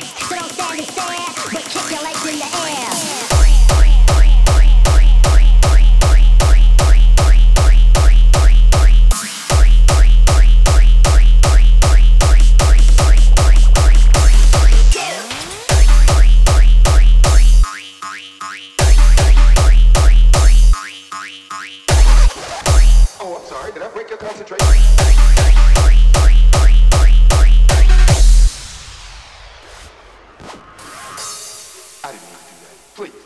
don't stare, kick your. Oh, I'm sorry. Did I break your concentration? あるとい。